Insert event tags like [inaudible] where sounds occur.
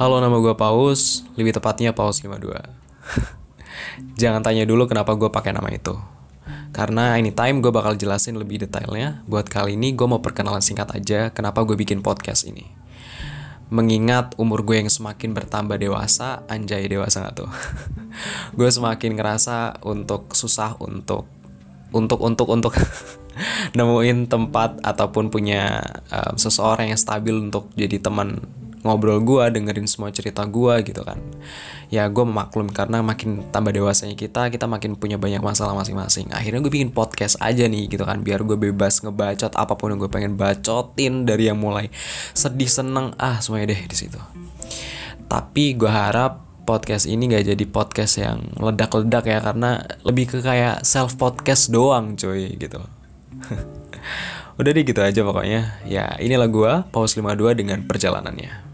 Halo nama gue Paus, lebih tepatnya Paus 52 [laughs] Jangan tanya dulu kenapa gue pakai nama itu. Karena anytime gue bakal jelasin lebih detailnya Buat kali ini gue mau perkenalan singkat aja kenapa gue bikin podcast ini. Mengingat umur gue yang semakin bertambah dewasa Anjay dewasa gak tuh? [laughs] Gue semakin ngerasa untuk susah untuk Untuk, untuk, untuk [laughs] Nemuin tempat ataupun punya um, seseorang yang stabil untuk jadi teman ngobrol gue dengerin semua cerita gue gitu kan. Ya gue memaklum karena makin tambah dewasanya kita kita makin punya banyak masalah masing-masing. Akhirnya gue bikin podcast aja nih gitu kan biar gue bebas ngebacot apa pun yang gue pengen bacotin dari yang mulai sedih seneng ah semuanya deh di situ. Tapi gue harap podcast ini gak jadi podcast yang ledak-ledak ya karena lebih ke kayak self podcast doang cuy gitu. [laughs] Udah deh gitu aja pokoknya. Ya inilah gue Paus 52 dengan perjalanannya